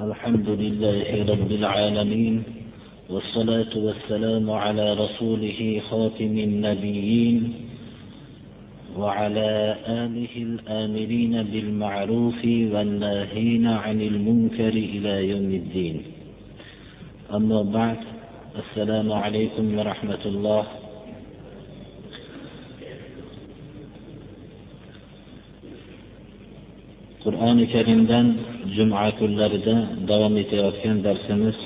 الحمد لله رب العالمين والصلاة والسلام على رسوله خاتم النبيين وعلى آله الآمرين بالمعروف والناهين عن المنكر إلى يوم الدين. أما بعد السلام عليكم ورحمة الله. Qur'oni karimdan juma kunlarida davom etayotgan darsimiz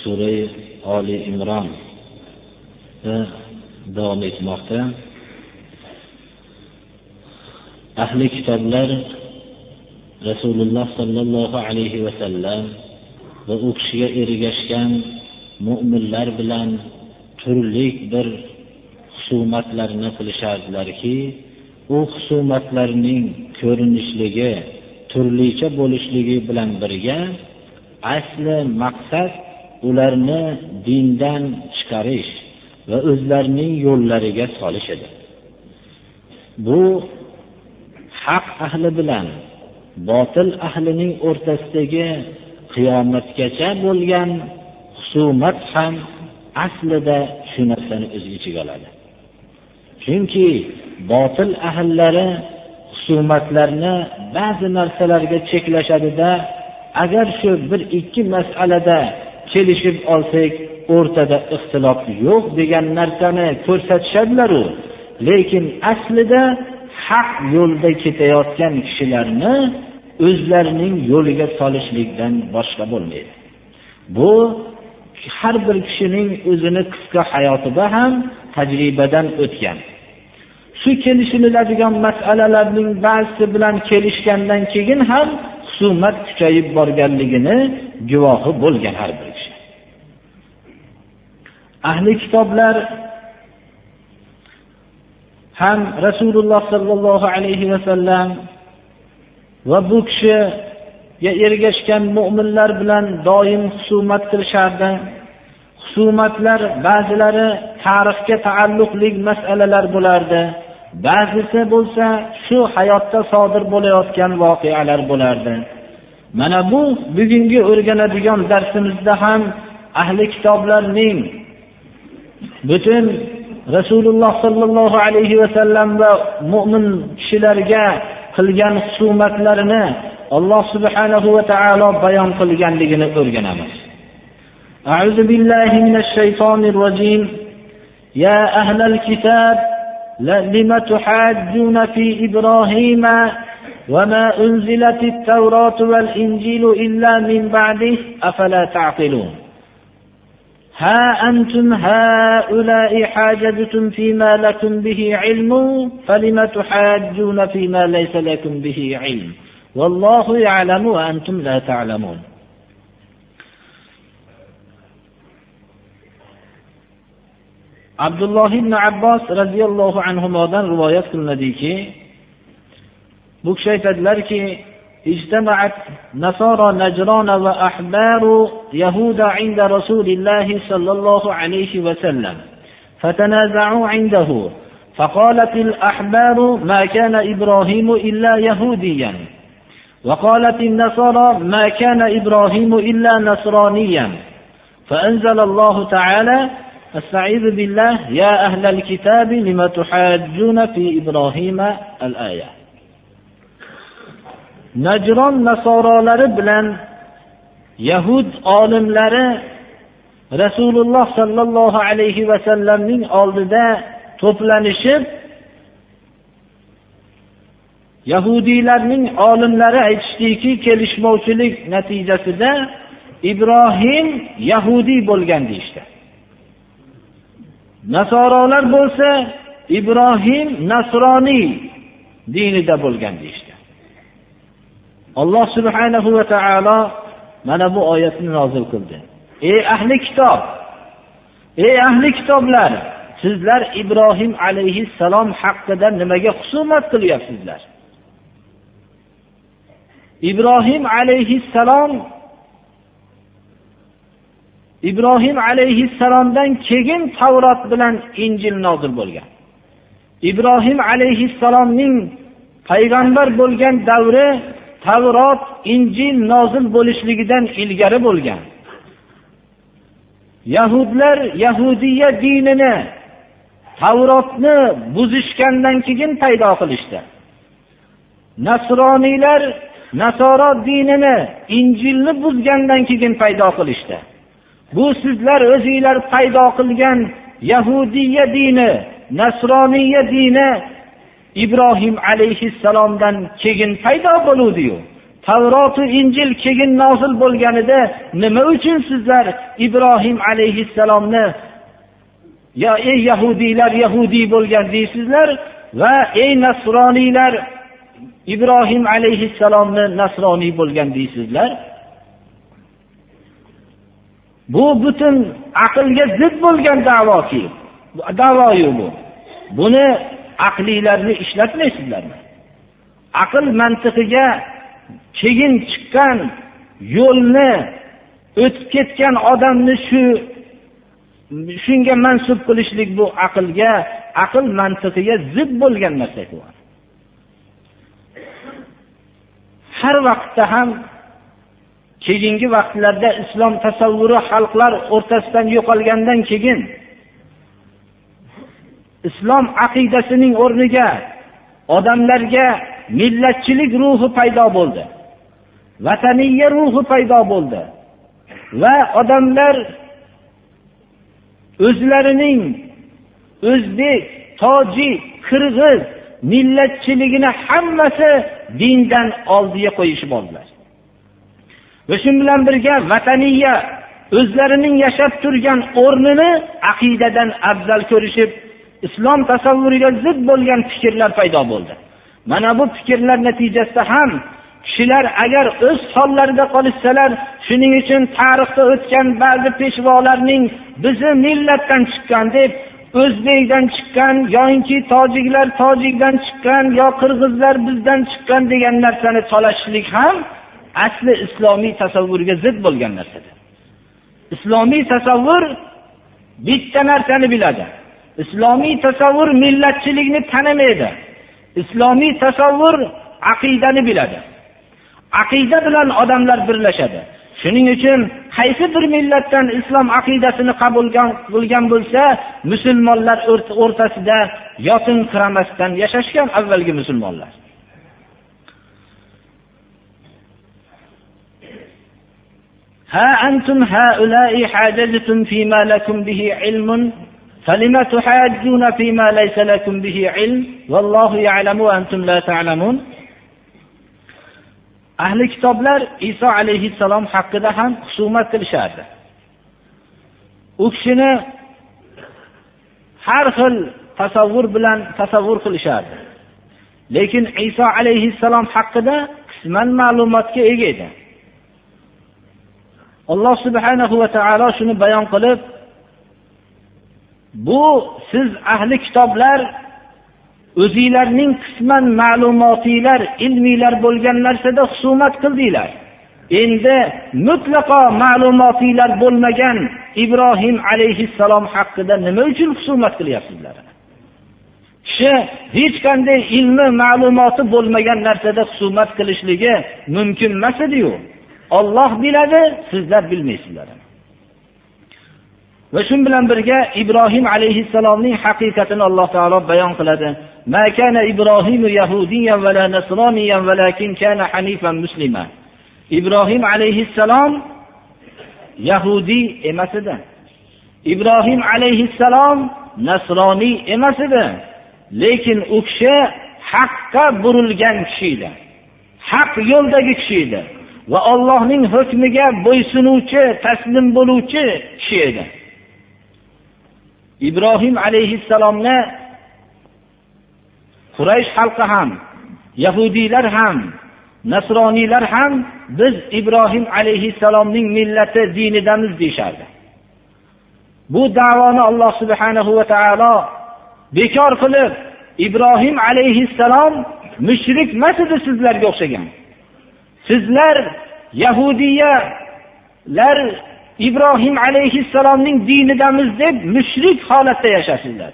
sura oli imron davom etmoqda. Ahli kitoblar rasululloh sollallohu alayhi vasallam va u kishiga ergashgan mo'minlar bilan turli bir husumatlarni qilishardilarki u husumatlarning ko'rinishligi turlicha bo'lishligi bilan birga asli maqsad ularni dindan chiqarish va o'zlarining yo'llariga solish edi. Bu haq ahli bilan botil ahlining o'rtasidagi qiyomatgacha bo'lgan husumat ham aslida shu narsani o'z ichiga oladi. Chunki botil ahllari husumatlarni ba'zi narsalarga cheklashadida agar shu bir ikki masalada kelishib olsak o'rtada ixtilof yo'q degan narsani ko'rsatishadilaru. Lekin aslida haq yo'lda ketayotgan kishilarni o'zlarining yo'liga solishlikdan boshqa bo'lmaydi. Bu har bir kishining o'zini qisqa hayotida ham tajribadan o'tgan. Shu kelishiladigan masalalarning ba'zisi bilan kelishgandan keyin ham husumat kuchayib borganligini guvohi bo'lgan har bir kishi. Ahli kitoblar ham rasululloh sollallohu alayhi vasallam va bu kishiga ergashgan mo'minlar bilan doim husumat qilishardi. Husumatlar ba'zilari tarixga taalluqli masalalar bo'lardi. ba'zisi bo'lsa shu hayotda sodir bo'layotgan voqealar bo'lardi mana bu bugungi o'rganadigan darsimizda ham ahli kitoblarning butun rasululloh sollallohu alayhi vasallam va mo'min kishilarga qilgan husumatlarini alloh subhanahu va taolo bayon qilganligini o'rganamiz أعوذ بالله من الشيطان الرجيم يا أهل الكتاب لم تحاجون في إبراهيم وما أنزلت التوراة والإنجيل إلا من بعده أفلا تعقلون؟ ها أنتم هؤلاء حاججتم فيما لكم به علم فلم تحاجون فيما ليس لكم به علم؟ والله يعلم وأنتم لا تعلمون. Abdulloh ibn abbos roziyallohu anhudan rivoyat qilinadiki bu kishi aytadilarki اجتمعت نصارى نجران وأحبار يهود عند رسول الله صلى الله عليه وسلم فتنازعوا عنده فقالت الأحبار ما كان إبراهيم إلا يهوديا وقالت النصارى ما كان إبراهيم إلا نصرانيا فأنزل الله تعالى استعيذ بالله يا أهل الكتاب لم تحاجون في إبراهيم الآية najron nasorolari bilan yahud olimlari rasululloh sollallohu alayhi vasallamning oldida to'planishib yahudiylarning olimlari aytishdiki kelishmovchilik natijasida ibrohim yahudiy bo'lgan deyishdi Nasorolar bo'lsa ibrohim nasroniy dinida bo'lgan deyishdi. Alloh subhanahu va taolo mana bu oyatni nozil qildi. Ey ahli kitob ey ahli kitoblar sizlar ibrohim alayhissalom haqida nimaga husumat qilyapsizlar? Ibrohim alayhissalom ibrohim alayhissalomdan keyin tavrot bilan injil nozil bo'lgan. Ibrohim alayhissalomning payg'ambar bo'lgan davri tavrot injil nozil bo'lishligidan ilgari bo'lgan. Yahudlar yahudiya dinini tavrotni buzishgandan keyin paydo qilishdi. Nasroniylar nasoro dinini injilni buzgandan keyin paydo qilishdi. Bu sizlar o'zinglar paydo qilgan yahudiya dini nasroniya dini ibrohim alayhissalomdan keyin paydo bo'luvdiyu. Tavrotu injil keyin nozil bo'lganida nima uchun sizlar ibrohim alayhissalomni yo ey yahudiylar yahudiy bo'lgan deysizlar va ey nasroniylar ibrohim alayhissalomni nasroniy bo'lgan deysizlar? Bu butun aqlga zid bo'lgan da'voki da'voyu bu buni aqliylarni ishlatmaysizlarmi aql mantiqiga keyin chiqqan yo'lni o'tib ketgan odamni shu shunga mansub qilishlik bu aqlga aql mantiqiga zid bo'lgan narsa har vaqtda ham keyingi vaqtlarda islom tasavvuri xalqlar o'rtasidan yo'qolgandan keyin islom aqidasining o'rniga odamlarga millatchilik ruhi paydo bo'ldi vataniya ruhi paydo bo'ldi va odamlar o'zlarining o'zbek tojik qirg'iz millatchiligini hammasi dindan oldiga qo'yishib oldilar. Va shu bilan birga vataniya o'zlarining yashab turgan o'rnini aqidadan afzal ko'rishib islom tasavvuriga zid bo'lgan fikrlar paydo bo'ldi. Mana bu fikrlar natijasida ham kishilar agar o'z hollarida qolishsalar shuning uchun tarixda o'tgan ba'zi peshvolarning bizni millatdan chiqqan deb o'zbekdan chiqqan yoinki tojiklar tojikdan chiqqan yo qirg'izlar bizdan chiqqan degan narsani solashishlik ham asli islomiy tasavvurga zid bo'lgan narsadir. Islomiy tasavvur bitta narsani biladi. Islomiy tasavvur millatchilikni tanimaydi. Islomiy tasavvur aqidani biladi. Aqida bilan odamlar birlashadi. Shuning uchun qaysi bir millatdan islom aqidasini qabul qilgan bo'lsa musulmonlar o'rtasida yotinqiramasdan yashashgan avvalgi musulmonlar. ها أنتم هؤلاء حاججتم فيما لكم به علم فلم تحاجون فيما ليس لكم به علم والله يعلم وأنتم لا تعلمون ahli kitoblar iso alayhissalom haqida ham husumat qilishardi u kishini har xil tasavvur bilan tasavvur qilishardi lekin iso alayhissalom haqida qisman ma'lumotga ega edi alloh subhanahu va taolo shuni bayon qilib bu siz ahli kitoblar o'zinglarning qisman ma'lumotinglar ilmiylar bo'lgan narsada husumat qildinglar endi mutlaqo ma'lumotinglar bo'lmagan ibrohim alayhissalom haqida nima uchun husumat qilyapsizlar? Kishi hech qanday ilmi ma'lumoti bo'lmagan narsada husumat qilishligi mumkin emas ediyu olloh biladi sizlar bilmaysizlar. Va shu bilan birga ibrohim alayhissalomning haqiqatini alloh taolo bayon qiladi. Ibrohim alayhissalom yahudiy emas edi. Ibrohim alayhissalom nasroniy emas edi. Lekin u kishi haqqa burilgan kishi edi. Haq yo'ldagi kishi edi. Va ollohning hukmiga bo'ysunuvchi taslim bo'luvchi kishi edi. Ibrohim alayhissalomni quraysh xalqi ham yahudiylar ham nasroniylar ham biz ibrohim alayhissalomning millati dinidamiz deyishardi. Bu davoni alloh subhanahu va taolo bekor qilib ibrohim alayhissalom mushrik emas edi sizlarga o'xshagan. Sizlar yahudiyalar ibrohim alayhissalomning dinidamiz deb mushrik holatda yashasizlar.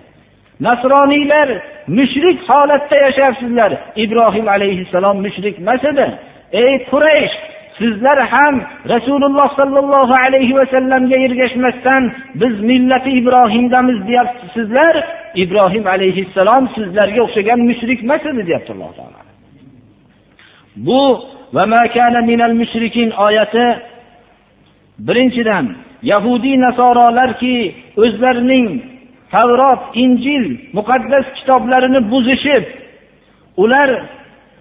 Nasroniylar mushrik holatda yashayapsizlar ibrohim alayhissalom mushrik emas edi. Ey quraysh sizlar ham rasululloh sollallohu alayhi vasallamga ergashmasdan biz millati ibrohimdamiz deyapsizlar. Ibrohim alayhissalom sizlarga o'xshagan mushrik emas edi deyapti alloh taolo. Bu oyati. Birinchidan yahudiy nasorolarki o'zlarining tavrot injil muqaddas kitoblarini buzishib ular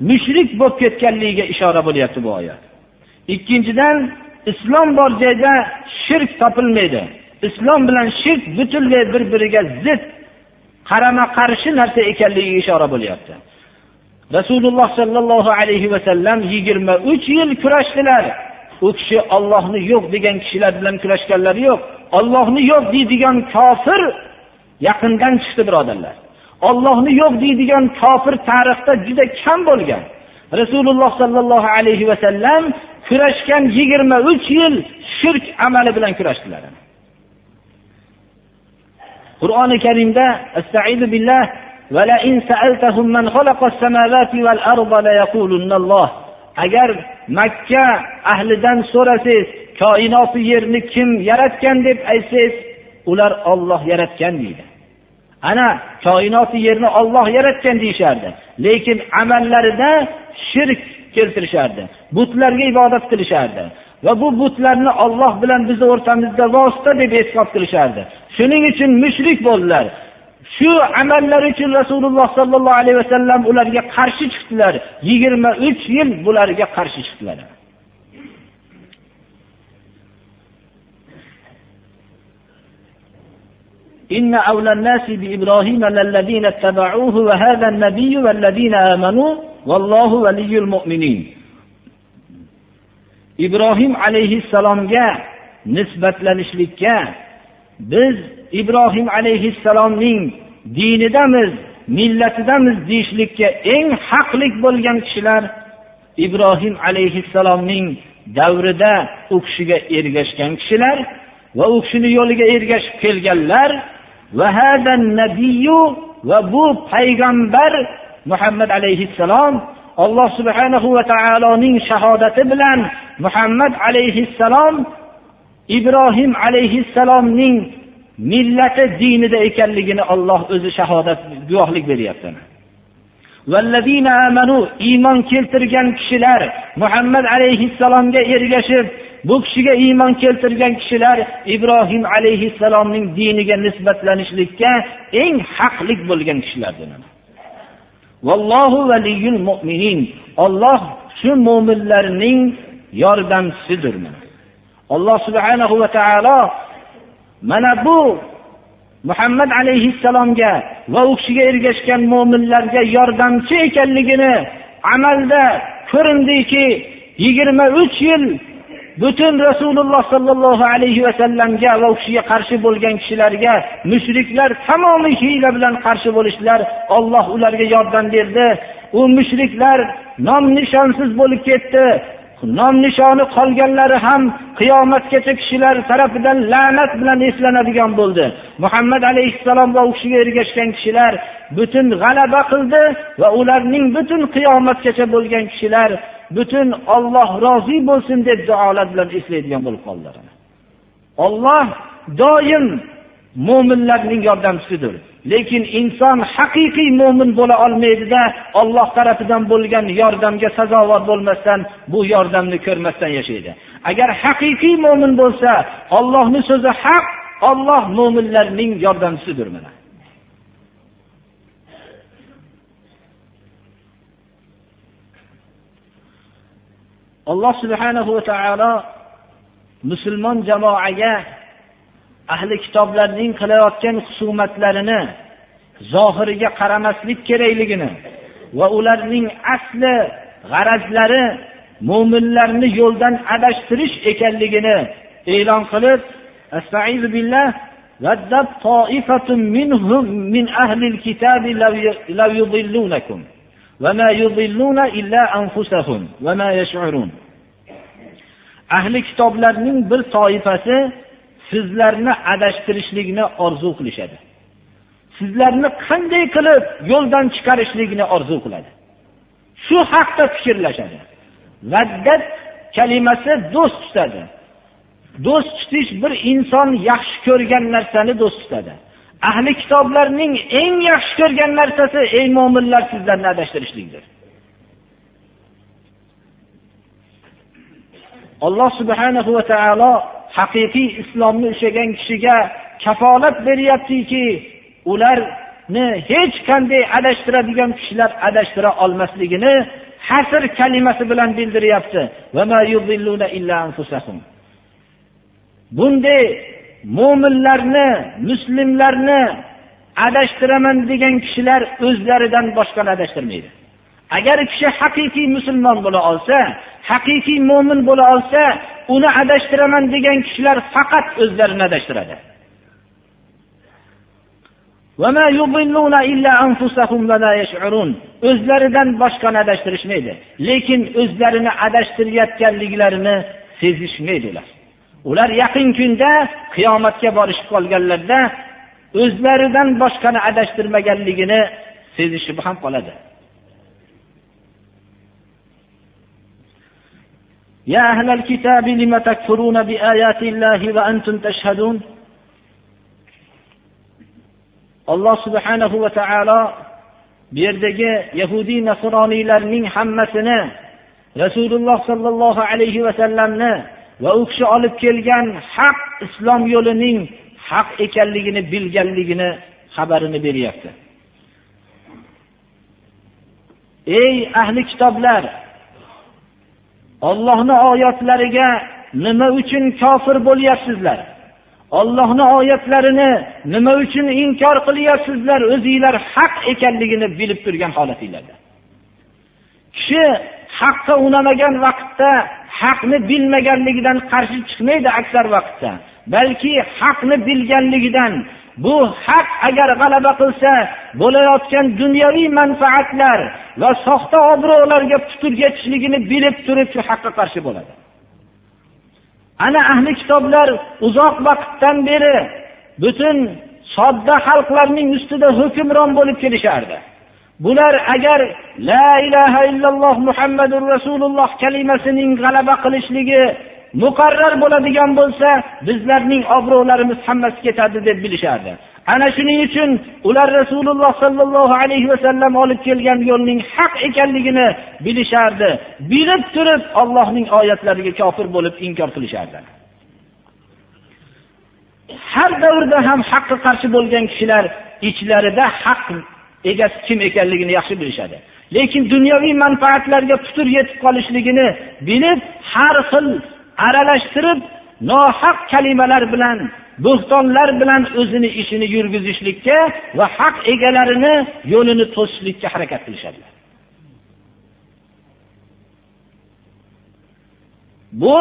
mushrik bo'lib ketganligiga ishora bo'lyapti bu oyat. Ikkinchidan islom bor joyda shirk topilmaydi. Islom bilan shirk butunlay bir biriga zid qarama qarshi narsa ekanligiga ishora bo'lyapti. Rasululloh sollallohu alayhi vasallam yigirma uch yil kurashdilar. U kishi ollohni yo'q degan kishilar bilan kurashganlari yo'q. Ollohni yo'q deydigan kofir yaqindan chiqdi birodarlar. Ollohni yo'q deydigan kofir tarixda juda kam bo'lgan. Rasululloh sollallohu alayhi vasallam kurashgan yigirma uch yil shirk amali bilan kurashdilar. Qur'oni karimda billah agar makka ahlidan so'rasangiz koinoti yerni kim yaratgan deb aytsangiz ular olloh yaratgan deydi. Ana koinoti yerni olloh yaratgan deyishardi. Lekin amallarida shirk keltirishardi. Butlarga ibodat qilishardi. Va bu butlarni olloh bilan bizni o'rtamizda vosita deb e'tiqod qilishardi. Shuning uchun mushrik bo'ldilar. shu amallari uchun rasululloh sollallohu alayhi vasallam ularga qarshi chiqdilar yigirma uch yil bularga qarshi chiqdilar إن أولى الناس بإبراهيم للذين اتبعوه وهذا النبي والذين آمنوا والله ولي المؤمنين ibrohim alayhissalomga nisbatlanishlikka biz ibrohim alayhissalomning dinidamiz millatidamiz deyishlikka eng haqlik bo'lgan kishilar ibrohim alayhissalomning davrida u kishiga ergashgan kishilar va u kishini yo'liga ergashib kelganlar. Va bu payg'ambar muhammad alayhissalom alloh subhanahu va taoloning shahodati bilan muhammad alayhissalom ibrohim alayhissalomning millati dinida ekanligini olloh o'zi shahodat guvohlik beryapti iymon keltirgan kishilar muhammad alayhissalomga ergashib bu kishiga iymon keltirgan kishilar ibrohim alayhissalomning diniga nisbatlanishlikka eng haqlik bo'lgan kishilardir. Olloh shu mo'minlarning yordamchisidir alloh subhanahu va taolo mana bu muhammad alayhissalomga va u kishiga ergashgan mo'minlarga yordamchi ekanligini amalda ko'rindiki yigirma uch yil butun rasululloh sollallohu alayhi vasallamga va u kishiga qarshi bo'lgan kishilarga mushriklar tamomiy hiyla bilan qarshi bo'lishdilar. Olloh ularga yordam berdi. U mushriklar nom nishonsiz bo'lib ketdi. Nom nishoni qolganlari ham qiyomatgacha kishilar tarafidan la'nat bilan eslanadigan bo'ldi. Muhammad alayhissalom va u kishiga ergashgan kishilar butun g'alaba qildi va ularning butun qiyomatgacha bo'lgan kishilar butun olloh rozi bo'lsin deb duolar bilan eslaydigan bo'lib qoldilar. Olloh doim mo'minlarning yordamchisidir. Lekin inson haqiqiy mo'min bo'la olmaydida olloh tarafidan bo'lgan yordamga sazovor bo'lmasdan bu yordamni ko'rmasdan yashaydi. Agar haqiqiy mo'min bo'lsa ollohni so'zi haq olloh mo'minlarning yordamchisidir mana. Alloh subhanahu va taolo musulmon jamoaga ahli kitoblarning qilayotgan husumatlarini zohiriga qaramaslik kerakligini va ularning asli g'arazlari mo'minlarni yo'ldan adashtirish ekanligini e'lon qilib ودت طائفة منهم من أهل الكتاب لو يضلونكم وما يضلون إلا أنفسهم وما يشعرون ahli kitoblarning bir toifasi sizlarni adashtirishlikni orzu qilishadi. Sizlarni qanday qilib yo'ldan chiqarishlikni orzu qiladi. Shu haqda fikrlashadi. Vaddat kalimasi do'st tutadi. Do'st tutish bir inson yaxshi ko'rgan narsani do'st tutadi. Ahli kitoblarning eng yaxshi ko'rgan narsasi ey mo'minlar sizlarni adashtirishlikdir. Alloh subhanahu va taolo haqiqiy islomni ushlagan kishiga kafolat beryaptiki ularni hech qanday adashtiradigan kishilar adashtira olmasligini hasr kalimasi bilan bildiryapti. Bunday mo'minlarni muslimlarni adashtiraman degan kishilar o'zlaridan boshqani adashtirmaydi. Agar kishi haqiqiy musulmon bo'la olsa haqiqiy mo'min bo'la olsa uni adashtiraman degan kishilar faqat o'zlarini adashtiradi. O'zlaridan boshqani adashtirishmaydi lekin o'zlarini adashtirayotganliklarini sezishmaydi ular ular yaqin kunda qiyomatga borishib qolganlarida o'zlaridan boshqani adashtirmaganligini sezishib ham qoladi. يا أهل الكتاب لم تكفرون بآيات الله وأنتم تشهدون alloh subhanahu va taolo bu yerdagi yahudiy nasroniylarning hammasini rasululloh sollallohu alayhi vasallamni va u kishi olib kelgan haq islom yo'lining haq ekanligini bilganligini xabarini beryapti ey ahli kitoblar ollohni oyatlariga nima uchun kofir bo'lyapsizlar? Ollohni oyatlarini nima uchun inkor qilyapsizlar? O'zinglar haq ekanligini bilib turgan holatinglarda. Kishi haqqa unamagan vaqtda haqni bilmaganligidan qarshi chiqmaydi aksar vaqtda balki haqni bilganligidan bu haq agar g'alaba qilsa bo'layotgan dunyoviy manfaatlar va soxta obro'larga putur yetishligini bilib turib shu haqqa qarshi bo'ladi. Ana ahli kitoblar uzoq vaqtdan beri butun sodda xalqlarning ustida hukmron bo'lib kelishardi. Bular agar la ilaha illalloh muhammadu rasululloh kalimasining g'alaba qilishligi muqarrar bo'ladigan bo'lsa bizlarning obro'larimiz hammasi ketadi deb bilishardi. Ana shuning uchun ular rasululloh sollallohu alayhi vasallam olib kelgan yo'lning haq ekanligini bilishardi. Bilib turib ollohning oyatlariga kofir bo'lib inkor qilishardi. Har davrda ham haqqa qarshi bo'lgan kishilar ichlarida haq egasi kim ekanligini yaxshi bilishadi. Lekin dunyoviy manfaatlarga putur yetib qolishligini bilib har xil aralashtirib nohaq kalimalar bilan bo'xtonlar bilan o'zini ishini yurgizishlikka va haq egalarini yo'lini to'sishlikka harakat qilishadilar. Bu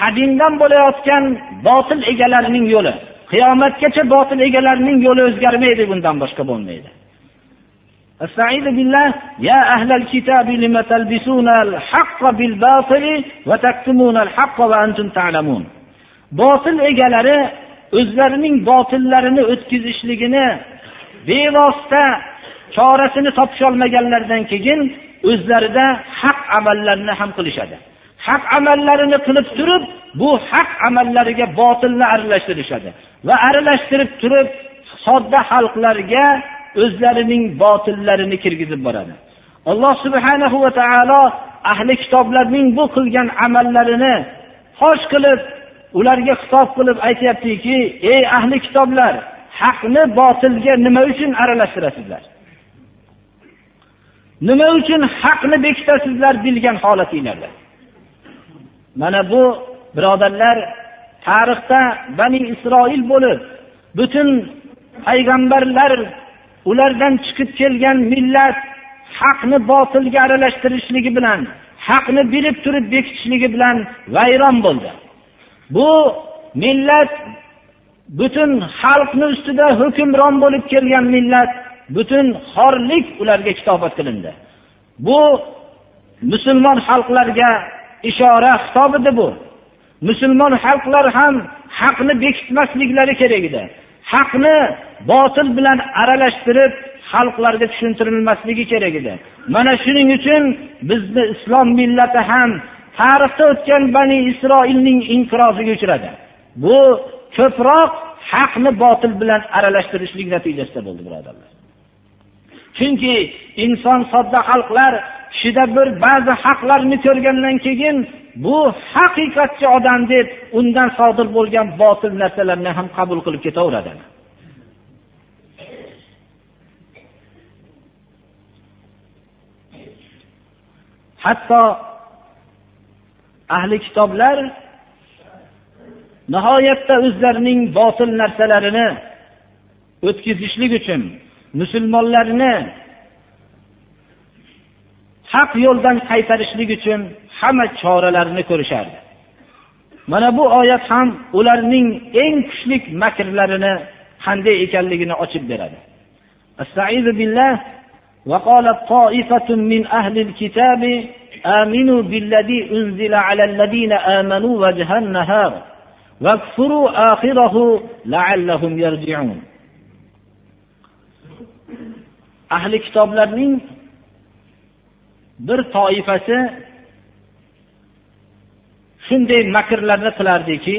qadimdan bo'layotgan botil egalarining yo'li. Qiyomatgacha botil egalarining yo'li o'zgarmaydi bundan boshqa bo'lmaydi. استعيذ بالله يا أهل الكتاب لم تلبسون الحق بالباطل وتكتمون الحق وأنتم تعلمون botil egalari o'zlarining botillarini o'tkazishligini bevosita chorasini topisholmaganlaridan keyin o'zlarida haq amallarni ham qilishadi haq amallarini qilib turib bu haq amallariga botilni aralashtirishadi va aralashtirib turib sodda xalqlarga o'zlarining botillarini kirgizib boradi. Alloh subhanahu va taolo ahli kitoblarning bu qilgan amallarini fosh qilib ularga xitob qilib aytyaptiki ey ahli kitoblar haqni botilga nima uchun aralashtirasizlar? Nima uchun haqni bekitasizlar? bilgan holatinglarda mana bu birodarlar tarixda bani isroil bo'lib butun payg'ambarlar ulardan chiqib kelgan millat haqni botilga aralashtirishligi bilan haqni bilib turib bekitishligi bilan vayron bo'ldi. Bu millat butun xalqni ustida hukmron bo'lib kelgan millat butun xorlik ularga kitobat qilindi. Bu musulmon xalqlarga ishora xitob edi bu. Musulmon xalqlar ham haqni bekitmasliklari kerak edi. Haqni botil bilan aralashtirib xalqlarga tushuntirilmasligi kerak edi. Mana shuning uchun bizni islom millati ham tarixda o'tgan bani isroilning inqiroziga uchradi. Bu ko'proq haqni botil bilan aralashtirishlik natijasida bo'ldi birodarlar. Chunki inson sodda xalqlar kishida bir ba'zi haqlarni ko'rgandan keyin bu haqiqatchi odam deb undan sodir bo'lgan botil narsalarni ham qabul qilib ketaveradi. Hatto ahli kitoblar nihoyatda o'zlarining botil narsalarini o'tkazishlik uchun musulmonlarni haq yo'ldan qaytarishlik uchun hamma choralarni ko'rishardi. Mana bu oyat ham ularning eng kuchli makrlarini qanday ekanligini ochib beradi. وقالت طائفة من أهل الكتاب آمنوا بالذي أنزل على الذين آمنوا وجه النهار واكفروا آخره لعلهم يرجعون ahli kitoblarning bir toifasi shunday makrlarni qilardiki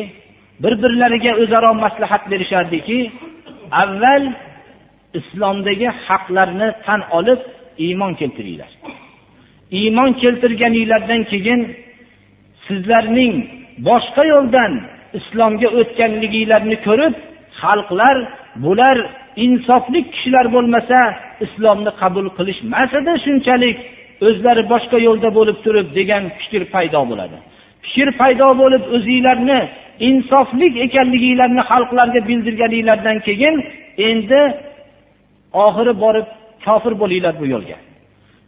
bir birlariga o'zaro maslahat berishardiki avval islomdagi haqlarni tan olib iymon keltiringlar. Iymon keltirganinglardan keyin sizlarning boshqa yo'ldan islomga o'tganliginglarni ko'rib xalqlar bular insofli kishilar bo'lmasa islomni qabul qilishmas edi shunchalik o'zlari boshqa yo'lda bo'lib turib degan fikr paydo bo'ladi. Fikr paydo bo'lib o'zinglarni insofli ekanliginglarni xalqlarga bildirganinglardan keyin endi oxiri borib kofir bo'linglar bu yo'lga.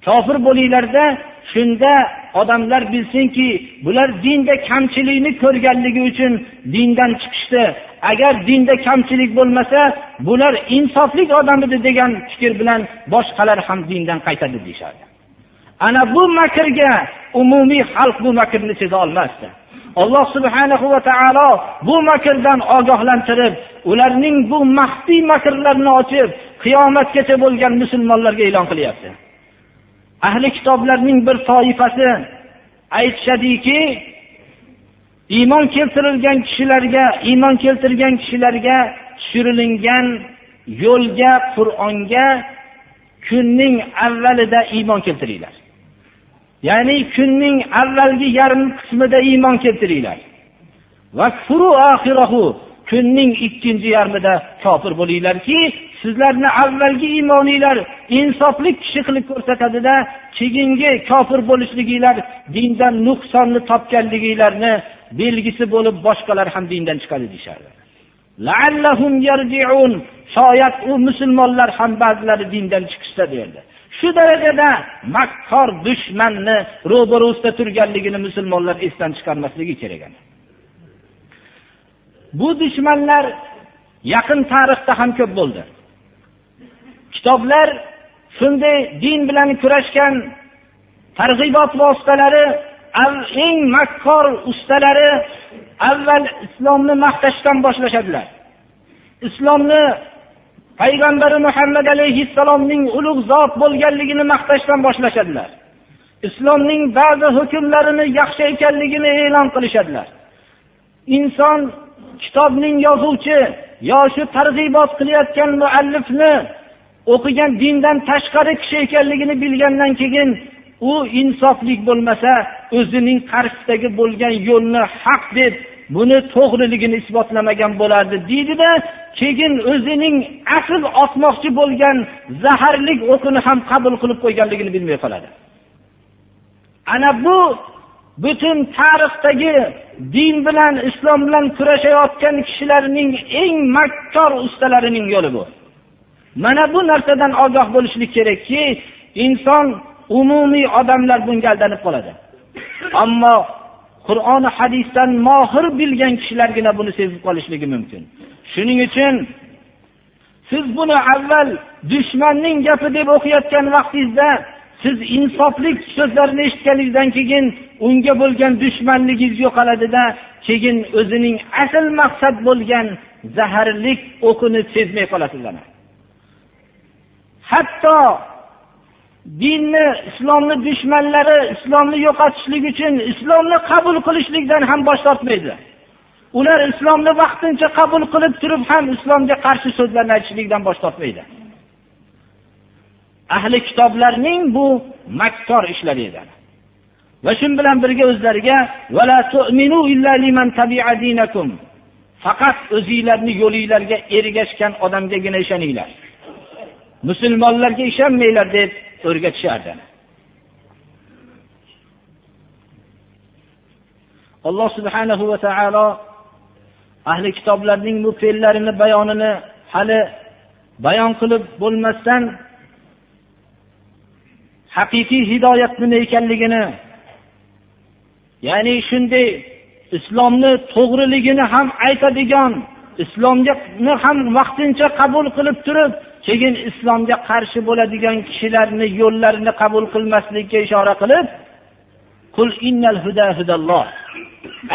Kofir bo'linglarda shunda odamlar bilsinki bular dinda kamchilikni ko'rganligi uchun dindan chiqishdi. Agar dinda kamchilik bo'lmasa bular insofli odam edi degan fikr bilan boshqalar ham dindan qaytadi deyishardi. Ana bu makrga umumiy xalq bu makrni seza olmasdi. Alloh subhanahu va taolo bu makrdan ogohlantirib ularning bu maxfiy makrlarini ochib qiyomatgacha bo'lgan musulmonlarga e'lon qilyapti. Ahli kitoblarning bir toifasi aytishadiki iymon keltirilgan kishilarga iymon keltirgan kishilarga tushirilingan yo'lga qur'onga kunning avvalida iymon keltiringlar. Ya'ni kunning avvalgi yarim qismida iymon keltiringlar. Kunning ikkinchi yarmida kofir bo'linglarki sizlarni avvalgi iymoninglar insofli kishi qilib ko'rsatadida keyingi kofir bo'lishliginglar dindan nuqsonni topganliginglarni belgisi bo'lib boshqalar ham dindan chiqadi deyishardi. Shoyat u musulmonlar ham ba'zilari dindan chiqishsa derdi. Shu darajada makkor dushmanni ro'barusida turganligini musulmonlar esdan chiqarmasligi kerak bu dushmanlar yaqin tarixda ham ko'p bo'ldi. Kitoblar shunday din bilan kurashgan targ'ibot vositalari eng makkor ustalari avval islomni maqtashdan boshlashadilar. Islomni payg'ambari muhammad alayhissalomning ulug' zot bo'lganligini maqtashdan boshlashadilar. Islomning ba'zi hukmlarini yaxshi ekanligini e'lon qilishadilar. Inson kitobning yozuvchi yo shu targ'ibot qilayotgan muallifni o'qigan dindan tashqari kishi ekanligini bilgandan keyin u insoflik bo'lmasa o'zining qarshisidagi bo'lgan yo'lni haq deb buni to'g'riligini isbotlamagan bo'lardi deydida keyin o'zining asl otmoqchi bo'lgan zaharlik o'qini ham qabul qilib qo'yganligini bilmay qoladi. Ana bu butun tarixdagi din bilan islom bilan kurashayotgan kishilarning eng makkor ustalarining yo'li bu. Mana bu narsadan ogoh bo'lishlik kerakki inson umumiy odamlar bunga aldanib qoladi. Ammo qur'oni hadisdan mohir bilgan kishilargina buni sezib qolishligi mumkin. Shuning uchun siz buni avval dushmanning gapi deb o'qiyotgan vaqtingizda siz insofli so'zlarni eshitganingizdan keyin unga bo'lgan dushmanligingiz yo'qoladida keyin o'zining asl maqsad bo'lgan zaharlik o'qini sezmay qolasiz hatto dinni islomni dushmanlari islomni yo'qotishlik uchun islomni qabul qilishlikdan ham bosh tortmaydi. Ular islomni vaqtincha qabul qilib turib ham islomga qarshi so'zlarni aytishlikdan bosh tortmaydi. Ahli kitoblarning bu makkor ishlari edi va shu bilan birga o'zlariga faqat o'zinglarni yo'linglarga ergashgan odamgagina ishoninglar. Musulmonlarga ishonmanglar deb o'rgatishardi alloh subhanahu va taolo ahli kitoblarning bu fe'llarini bayonini hali bayon qilib bo'lmasdan haqiqiy hidoyat nima ekanligini ya'ni shunday islomni to'g'riligini ham aytadigan islomga ham vaqtincha qabul qilib turib keyin islomga qarshi bo'ladigan kishilarni yo'llarini qabul qilmaslikka ishora qilib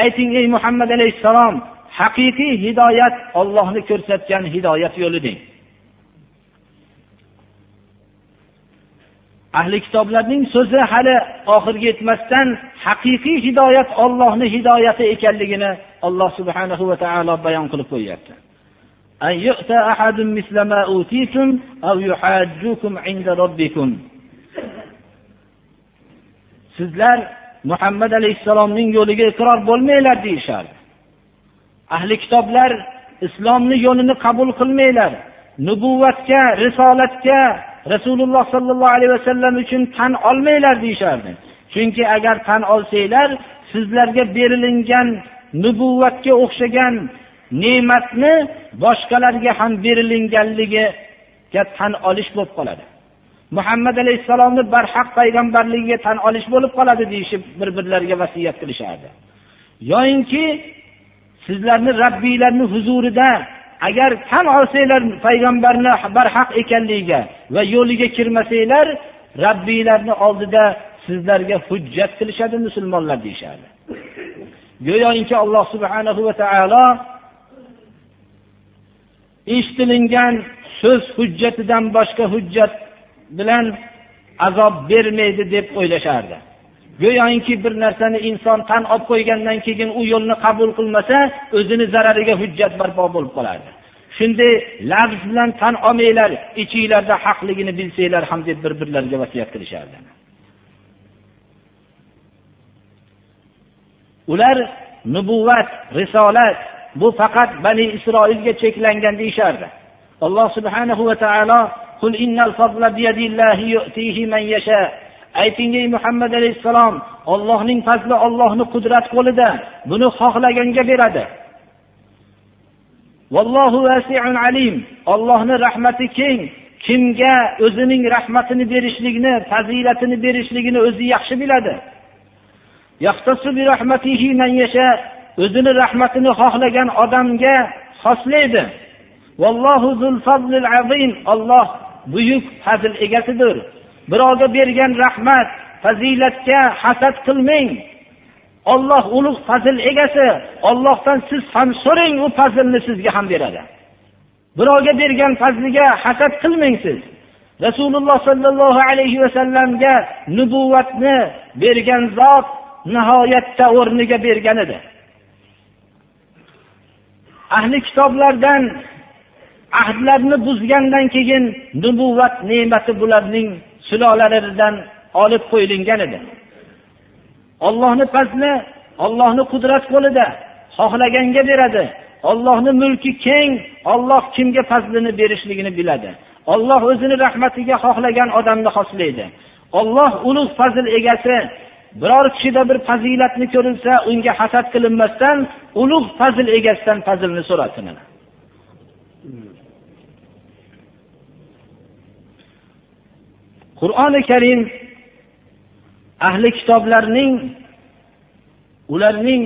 ayting ey muhammad alayhissalom haqiqiy hidoyat ollohni ko'rsatgan hidoyat yo'li deng. Ahli kitoblarning so'zi hali oxiriga yetmasdan haqiqiy hidoyat ollohni hidoyati ekanligini alloh subhanahu va taolo bayon qilib qo'yyapti. أن يؤتى أحد مثل ما أوتيتم أو يحاجوكم عند ربكم. Sizlar muhammad alayhissalomning yo'liga iqror bo'lmanglar deyishardi ahli kitoblar islomni yo'lini qabul qilmanglar. Nubuvvatga risolatga rasululloh sollallohu alayhi vasallam uchun tan olmanglar deyishardi. Chunki agar tan olsanglar sizlarga berilingan nubuvvatga o'xshagan ne'matni boshqalarga ham berilinganligiga tan olish bo'lib qoladi. Muhammad alayhissalomni barhaq payg'ambarligiga tan olish bo'lib qoladi deyishib bir birlariga vasiyat qilishardi. Yoyinki sizlarni rabbiylarni huzurida agar tan olsanglar payg'ambarni barhaq ekanligiga va yo'liga kirmasanglar rabbiylarni oldida sizlarga hujjat qilishadi musulmonlar deyishadi go'yoki alloh subhanahu va taolo eshitilingan so'z hujjatidan boshqa hujjat bilan azob bermaydi deb o'ylashardi. Go'yoki bir narsani inson tan olib qo'ygandan keyin u yo'lni qabul qilmasa o'zini zarariga hujjat barpo bo'lib qolardi. Shunday lafz bilan tan olmanglar ichinglarda haqligini bilsanglar ham deb bir birlariga vasiyat qilishardi. Ular nubuvvat risolat bu faqat bani isroilga cheklangan deyishardi. Alloh subhanahu va taolo ayting ey muhammad alayhissalom ollohning fazli ollohni qudrat qo'lida buni xohlaganga beradi. Ollohni rahmati keng. Kimga o'zining rahmatini berishlikni fazilatini berishligini o'zi yaxshi biladi. O'zini rahmatini xohlagan odamga xoslaydi. Olloh buyuk fazl egasidir. Birovga bergan rahmat fazilatga hasad qilmang. Olloh ulug' fazl egasi ollohdan siz ham so'rang u fazlni sizga ham beradi. Birovga bergan fazliga hasad qilmang siz. Rasululloh sollallohu alayhi vasallamga nubuvatni bergan zot nihoyatda o'rniga bergan edi. Ahli kitoblardan ahdlarni buzgandan keyin nubuvvat ne'mati bularning sulolalaridan olib qo'yilgan edi. Ollohni fazli ollohni qudrat qo'lida xohlaganga beradi. Ollohni mulki keng olloh kimga fazlini berishligini biladi. Olloh o'zini rahmatiga xohlagan odamni xoslaydi. Olloh ulug' fazl egasi biror kishida bir fazilatni ko'rilsa unga hasad qilinmasdan ulug' fazil egasidan fazilni so'rasin qur'oni karim ahli kitoblarning ularning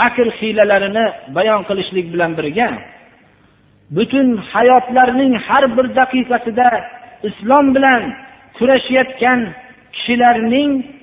makr hiylalarini bayon qilishlik bilan birga butun hayotlarining har bir daqiqasida islom bilan kurashayotgan kishilarning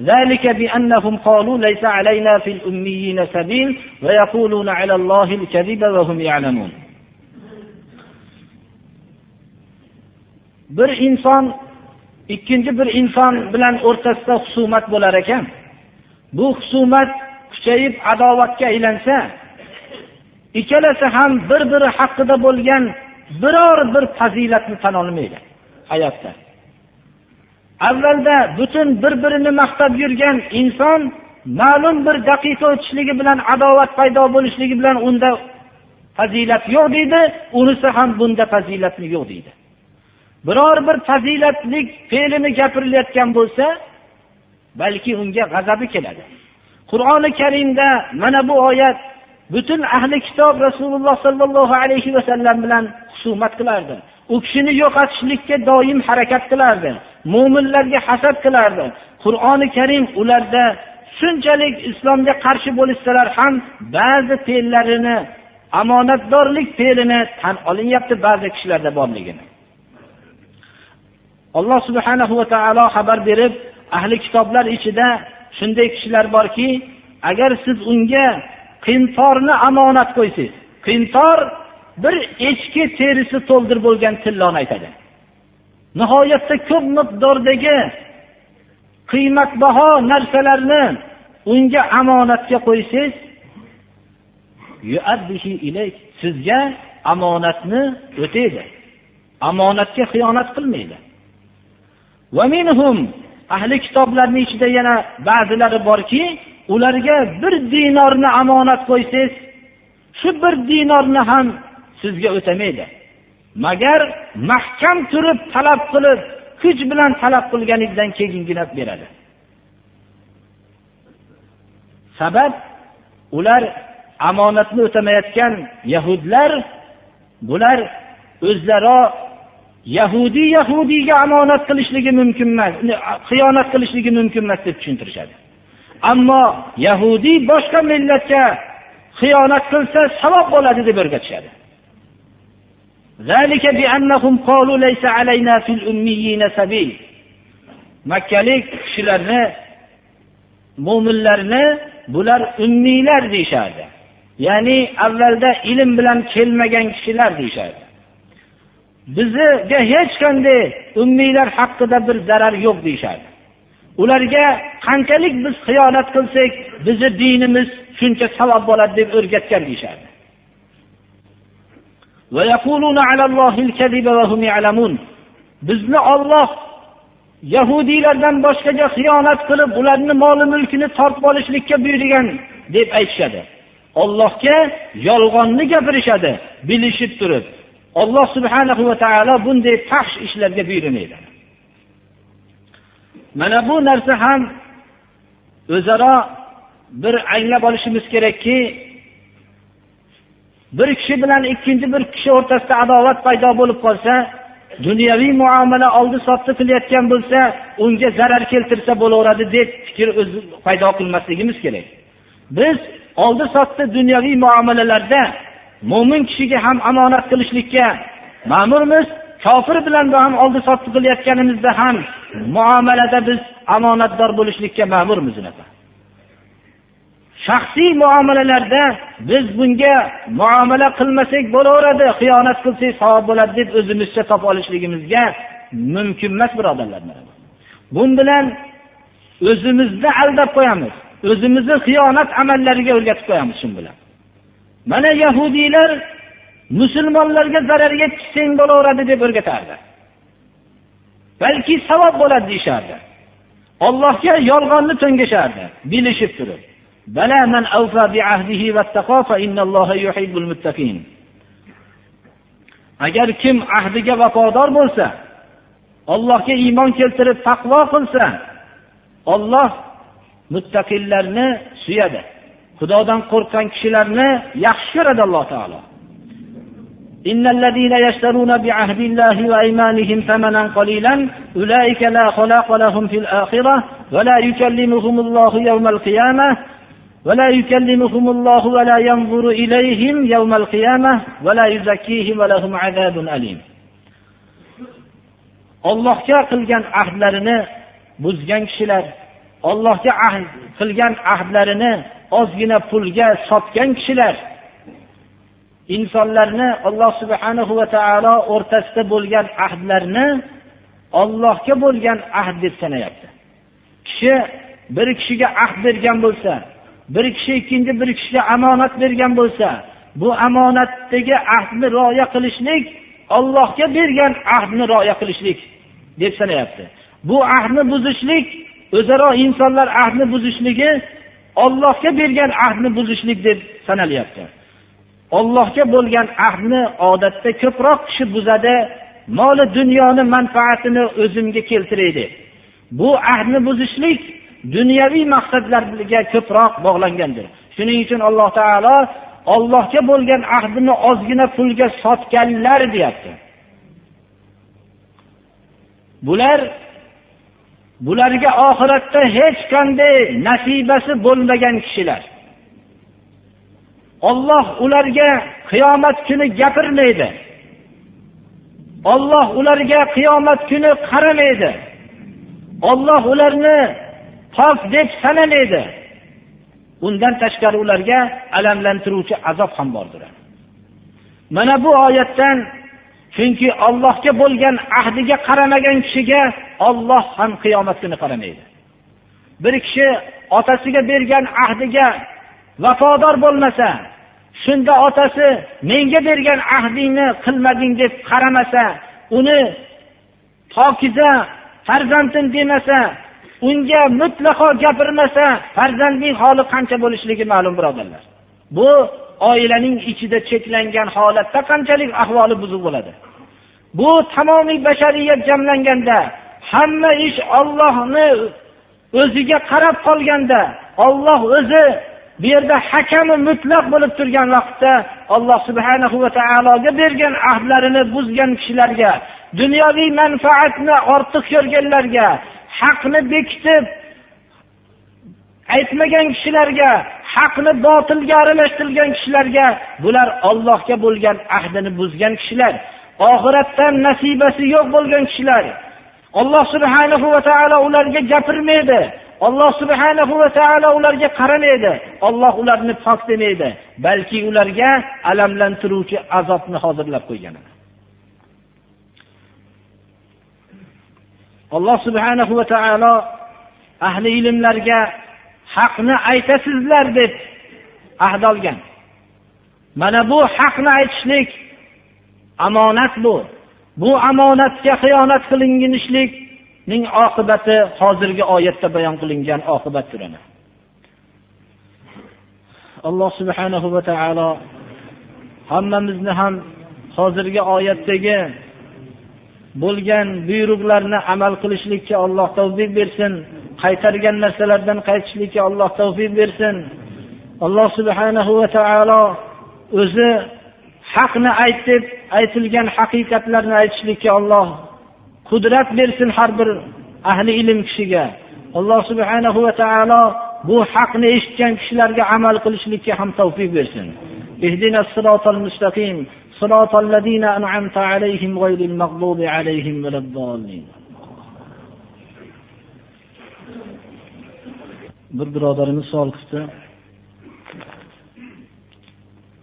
ذلك بأنهم قالوا ليس علينا في الأميين سبيل ويقولون على الله الكذب وهم يعلمون bir inson ikkinchi bir inson bilan o'rtasida husumat bo'lar ekan bu husumat kuchayib adovatga aylansa ikkalasi ham bir biri haqida bo'lgan biror bir fazilatni tan olmaydi hayotda Avvalda butun bir birini maqtab yurgan inson ma'lum bir daqiqa o'tishligi bilan adovat paydo bo'lishligi bilan unda fazilat yo'q deydi unisi ham bunda fazilatni yo'q deydi. Biror bir fazilatlik fe'lini gapirilayotgan bo'lsa balki unga g'azabi keladi. Qur'oni karimda mana bu oyat butun ahli kitob rasululloh sollallohu alayhi vasallam bilan husumat qilardi. U kishini yo'qotishlikka doim harakat qilardi. Mo'minlarga hasad qilardi qur'oni karim ularda shunchalik islomga qarshi bo'lishsalar ham ba'zi fe'llarini omonatdorlik fe'lini tan olinyapti ba'zi kishilarda borligini. Alloh subhanahu va taolo xabar berib ahli kitoblar ichida shunday kishilar borki agar siz unga qintorni omonat qo'ysangiz qintor bir echki terisi to'ldirib bo'lgan tilloni aytadi. Nihoyatda ko'p miqdordagi qiymatbaho narsalarni unga omonatga qo'ysangiz sizga omonatni o'taydi. Omonatga xiyonat qilmaydi. Ahli kitoblarni ichida yana ba'zilari borki ularga bir dinorni omonat qo'ysangiz shu bir dinorni ham sizga o'tamaydi. Magar mahkam turib talab qilib kuch bilan talab qilganingizdan keyingina beradi. Sabab ular omonatni o'tamayotgan yahudlar bular o'zlaro yahudiy yahudiyga omonat qilishligi mumkin emas xiyonat qilishligi mumkin emas deb tushuntirishadi. Ammo yahudiy boshqa millatga xiyonat qilsa savob bo'ladi deb o'rgatishadi. Makkalik kishilarni mo'minlarni bular ummiylar deyishardi. Ya'ni avvalda ilm bilan kelmagan kishilar deyishardi. Bizga hech qanday ummiylar haqida bir zarar yo'q deyishardi. Ularga qanchalik biz xiyonat qilsak bizni dinimiz shuncha savob bo'ladi deb o'rgatgan deyishardi. Bizni olloh yahudiylardan boshqaga xiyonat qilib ularni moli mulkini tortib olishlikka buyurgan deb aytishadi. Ollohga yolg'onni gapirishadi bilishib turib. Alloh subhanahu va taolo bunday fahsh ishlarga buyurmaydi. Mana bu narsa ham o'zaro bir anglab olishimiz kerakki bir kishi bilan ikkinchi bir kishi o'rtasida adovat paydo bo'lib qolsa dunyoviy muomala oldi sotdi qilayotgan bo'lsa unga zarar keltirsa bo'laveradi deb fikr o'zi paydo qilmasligimiz kerak. Biz oldi sotdi dunyoviy muomalalarda mo'min kishiga ham omonat qilishlikka ma'murmiz kofir bilan ham oldi sotdi qilayotganimizda ham muomalada biz omonatdor bo'lishlikka ma'murmiz shaxsiy muomalalarda biz bunga muomala qilmasak bo'laveradi xiyonat qilsak savob bo'ladi deb o'zimizcha topib olishligimizga mumkin emas birodarlar. Bu bilan o'zimizni aldab qo'yamiz o'zimizni xiyonat amallariga o'rgatib qo'yamiz shu bilan. Mana yahudiylar musulmonlarga zarar yetkazsang bo'laveradi deb o'rgatardi. Balki savob bo'ladi deyishardi. Ollohga yolg'onni to'ngashardi bilishib turib. agar kim ahdiga vafodor bo'lsa ollohga iymon keltirib taqvo qilsa olloh muttaqillarni suyadi xudodan qo'rqqan kishilarni yaxshi ko'radi alloh taolo إن الذين يشترون بعهد الله وأيمانهم ثمنا قليلا أولئك لا خلاق لهم في الآخرة ولا يكلمهم الله يوم القيامة ولا يكلمهم الله ولا ينظر إليهم يوم القيامة ولا يزكيهم ولهم عذاب أليم Allohga qilgan ahdlarini buzgan kishilar, Allohga ahd qilgan ahdlarini ozgina pulga sotgan kishilar insonlarni Alloh subhanahu va taolo o'rtasida bo'lgan ahdlarni Allohga bo'lgan ahd deb sanayapti. Kishi bir kishiga ahd bergan bo'lsa, bir kishi ikkinchi bir kishiga omonat bergan bo'lsa, bu omonatdagi ahdni rioya qilishlik Allohga bergan ahdni rioya qilishlik deb sanayapti. Bu ahdni buzishlik, o'zaro insonlar ahdni buzishligi Allohga bergan ahdni buzishlik deb sanalyapti. Allohga bo'lgan ahdni odatda ko'proq kishi buzadi, moli dunyoni manfaatini o'zimga keltiraydi. Bu ahdni buzishlik dunyoviy maqsadlarga ko'proq bog'langandir. Shuning uchun Alloh taolo Allohga bo'lgan ahdini ozgina pulga sotganlar deyapti. Bular bularga oxiratda hech qanday nasibasi bo'lmagan kishilar. Alloh ularga qiyomat kuni gapirmaydi. Alloh ularga qiyomat kuni qaramaydi. Alloh ularni pok deb sanamaydi. Undan tashqari ularga alamlantiruvchi azob ham bordir. Mana bu oyatdan chunki Allohga bo'lgan ahdiga qaramagan kishiga Alloh ham qiyomat kuni qaramaydi. Bir kishi otasiga bergan ahdiga vafodor bo'lmasa, shunda otasi menga bergan ahdingni qilmading deb qaramasa, uni pokiza farzandim demasa, unga mutlaqo gapirmasa, farzandning holi qancha bo'lishligi ma'lum birodarlar. Bu oilaning ichida cheklangan holatda qanchalik ahvoli buzuq bo'ladi. Bu tamomiy bashariyat jamlanganda hamma ish Allohni o'ziga qarab qolganda, Alloh o'zi bu yerda hakami mutlaq bo'lib turgan vaqtda Alloh subhanahu va taologa bergan ahdlarini buzgan kishilarga, dunyoviy manfaatni ortiq ko'rganlarga, haqni bekitib aytmagan kishilarga, haqni botilga aralashtirgan kishilarga, bular Allohga bo'lgan ahdini buzgan kishilar, oxiratdan nasibasi yo'q bo'lgan kishilar. Alloh subhanahu va taolo ularga gapirmaydi. Alloh subhanahu va taolo ularga qaramaydi. Alloh ularni pok demaydi, balki ularga alamlantiruvchi azobni hozirlab qo'ygan. Alloh subhanahu va taolo ahli ilmlarga haqni aytasizlar deb ahd olgan. Mana bu haqni aytishlik omonat bu. Bu amonatga xiyonat qilinishlikning oqibati hozirgi oyatda bayon qilingan oqibat turadi Alloh subhanahu va taolo hammamizni ham hozirgi oyatdagi bo'lgan buyruqlarni amal qilishlikka Alloh tavfiq bersin. Qaytargan narsalardan qaytishlikka Alloh tavfiq bersin. Alloh subhanahu va taolo o'zi haqni aytib, aytilgan haqiqatlarni aytishlikka Alloh qudrat bersin har bir ahli ilm kishiga. Alloh subhanahu va taolo bu haqni eshitgan kishilarga amal qilishlikka ham tavfiq bersin. صراط الذين أنعمت عليهم ladina an'amta alayhim ولا الضالين alayhim. Bir birodarimiz savol qilibdi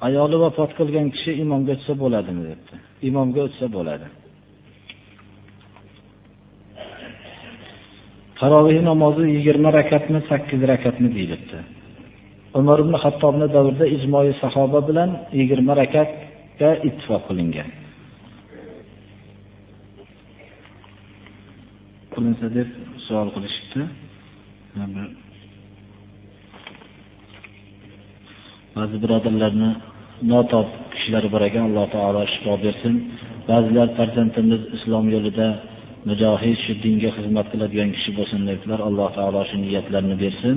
Ayoli vafot qilgan kishi imomga o'tsa bo'ladimi debdi. Imomga o'tsa bo'ladi. taroveh namozi 20 rakatmi, 8 rakatmi deyilibdi. Umar ibn Xattobning davrida ijmoiy sahoba bilan 20 rakatga ittifoq qilingan. Qilinsa deb savol qilishibdi. Ba'zi birodarlarni notob kishilar bor ekan, Alloh taolo shifo bersin. Ba'zilar farzandimiz islom yo'lida mujohid shu dinga xizmat qiladigan kishi bo'lsin debdilar Alloh taolo shu niyatlarini bersin.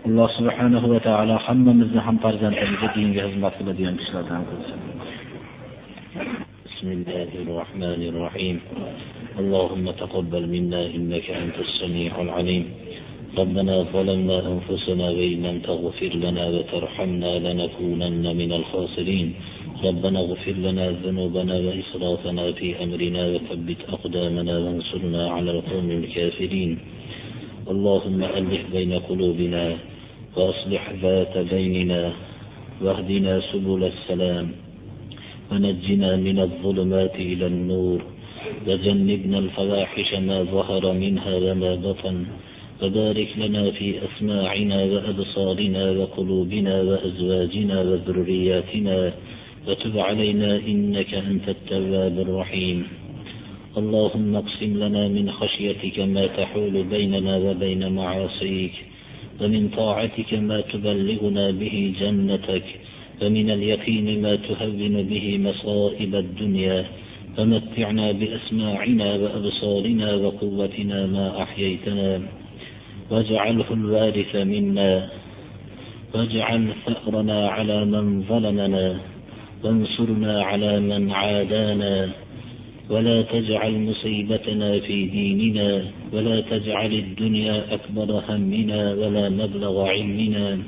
Alloh subhanahu va taolo hammamizni ham farzandimizga dinga xizmat qiladigan kishilardan qilsin. بسم الله الرحمن الرحيم. اللهم تقبل منا إنك أنت السميع العليم. ربنا ظلمنا أنفسنا وإن لم تغفر لنا وترحمنا لنكونن من الخاسرين. ربنا اغفر لنا ذنوبنا وإسرافنا في أمرنا وثبت أقدامنا وانصرنا على القوم الكافرين. اللهم ألف بين قلوبنا وأصلح ذات بيننا واهدنا سبل السلام ونجنا من الظلمات إلى النور وجنبنا الفواحش ما ظهر منها وما بطن وبارك لنا في أسماعنا وأبصارنا وقلوبنا وأزواجنا وذرياتنا وتب علينا إنك أنت التواب الرحيم اللهم اقسم لنا من خشيتك ما تحول بيننا وبين معاصيك ومن طاعتك ما تبلغنا به جنتك ومن اليقين ما تهون به مصائب الدنيا فمتعنا بأسماعنا وأبصارنا وقوتنا ما أحييتنا واجعله الوارث منا واجعل ثأرنا على من ظلمنا وانصرنا على من عادانا. ولا تجعل مصيبتنا في ديننا ولا تجعل الدنيا أكبر همنا ولا مبلغ علمنا.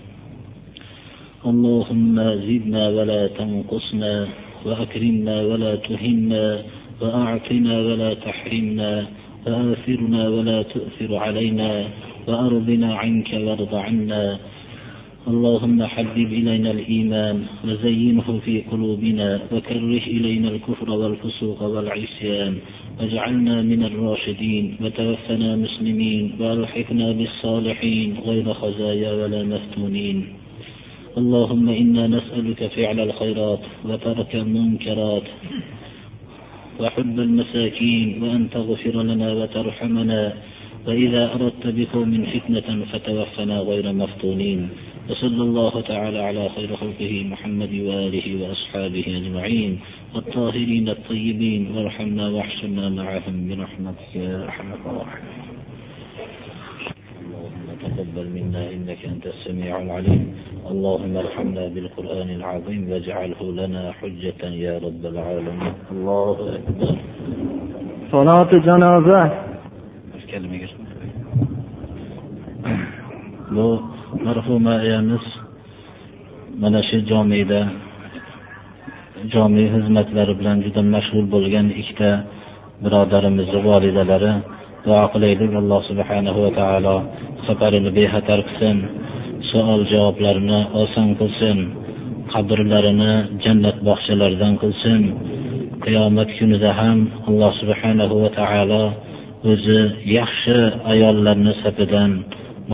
اللهم زدنا ولا تنقصنا وأكرمنا ولا تهنا وأعطنا ولا تحرمنا وآثرنا ولا تؤثر علينا وأرضنا عنك وارض عنا. اللهم حبب إلينا الإيمان وزينه في قلوبنا وكره إلينا الكفر والفسوق والعصيان واجعلنا من الراشدين وتوفنا مسلمين وألحقنا بالصالحين غير خزايا ولا مفتونين. اللهم إنا نسألك فعل الخيرات وترك المنكرات وحب المساكين وأن تغفر لنا وترحمنا. وإذا أردت بقوم فتنة فتوفنا غير مفتونين. وصلى الله تعالى على خير خلقه محمد وآله وأصحابه أجمعين. والطاهرين الطيبين وارحمنا واحشرنا معهم برحمتك يا أرحم الراحمين. اللهم تقبل منا إنك أنت السميع العليم. اللهم ارحمنا بالقرآن العظيم واجعله لنا حجة يا رب العالمين. الله أكبر. صلاة جنازة. bu marhuma ayamiz mana shu jomida jomiy xizmatlari bilan juda mashg'ul bo'lgan ikkita birodarimizni volidalari duo qilaylik. Alloh subhanahu va taolo safarini bexatar qilsin savol javoblarini oson qilsin qabrlarini jannat bog'chalaridan qilsin. Qiyomat kunida ham alloh subhanahu va taolo o'zi yaxshi ayollarni safidan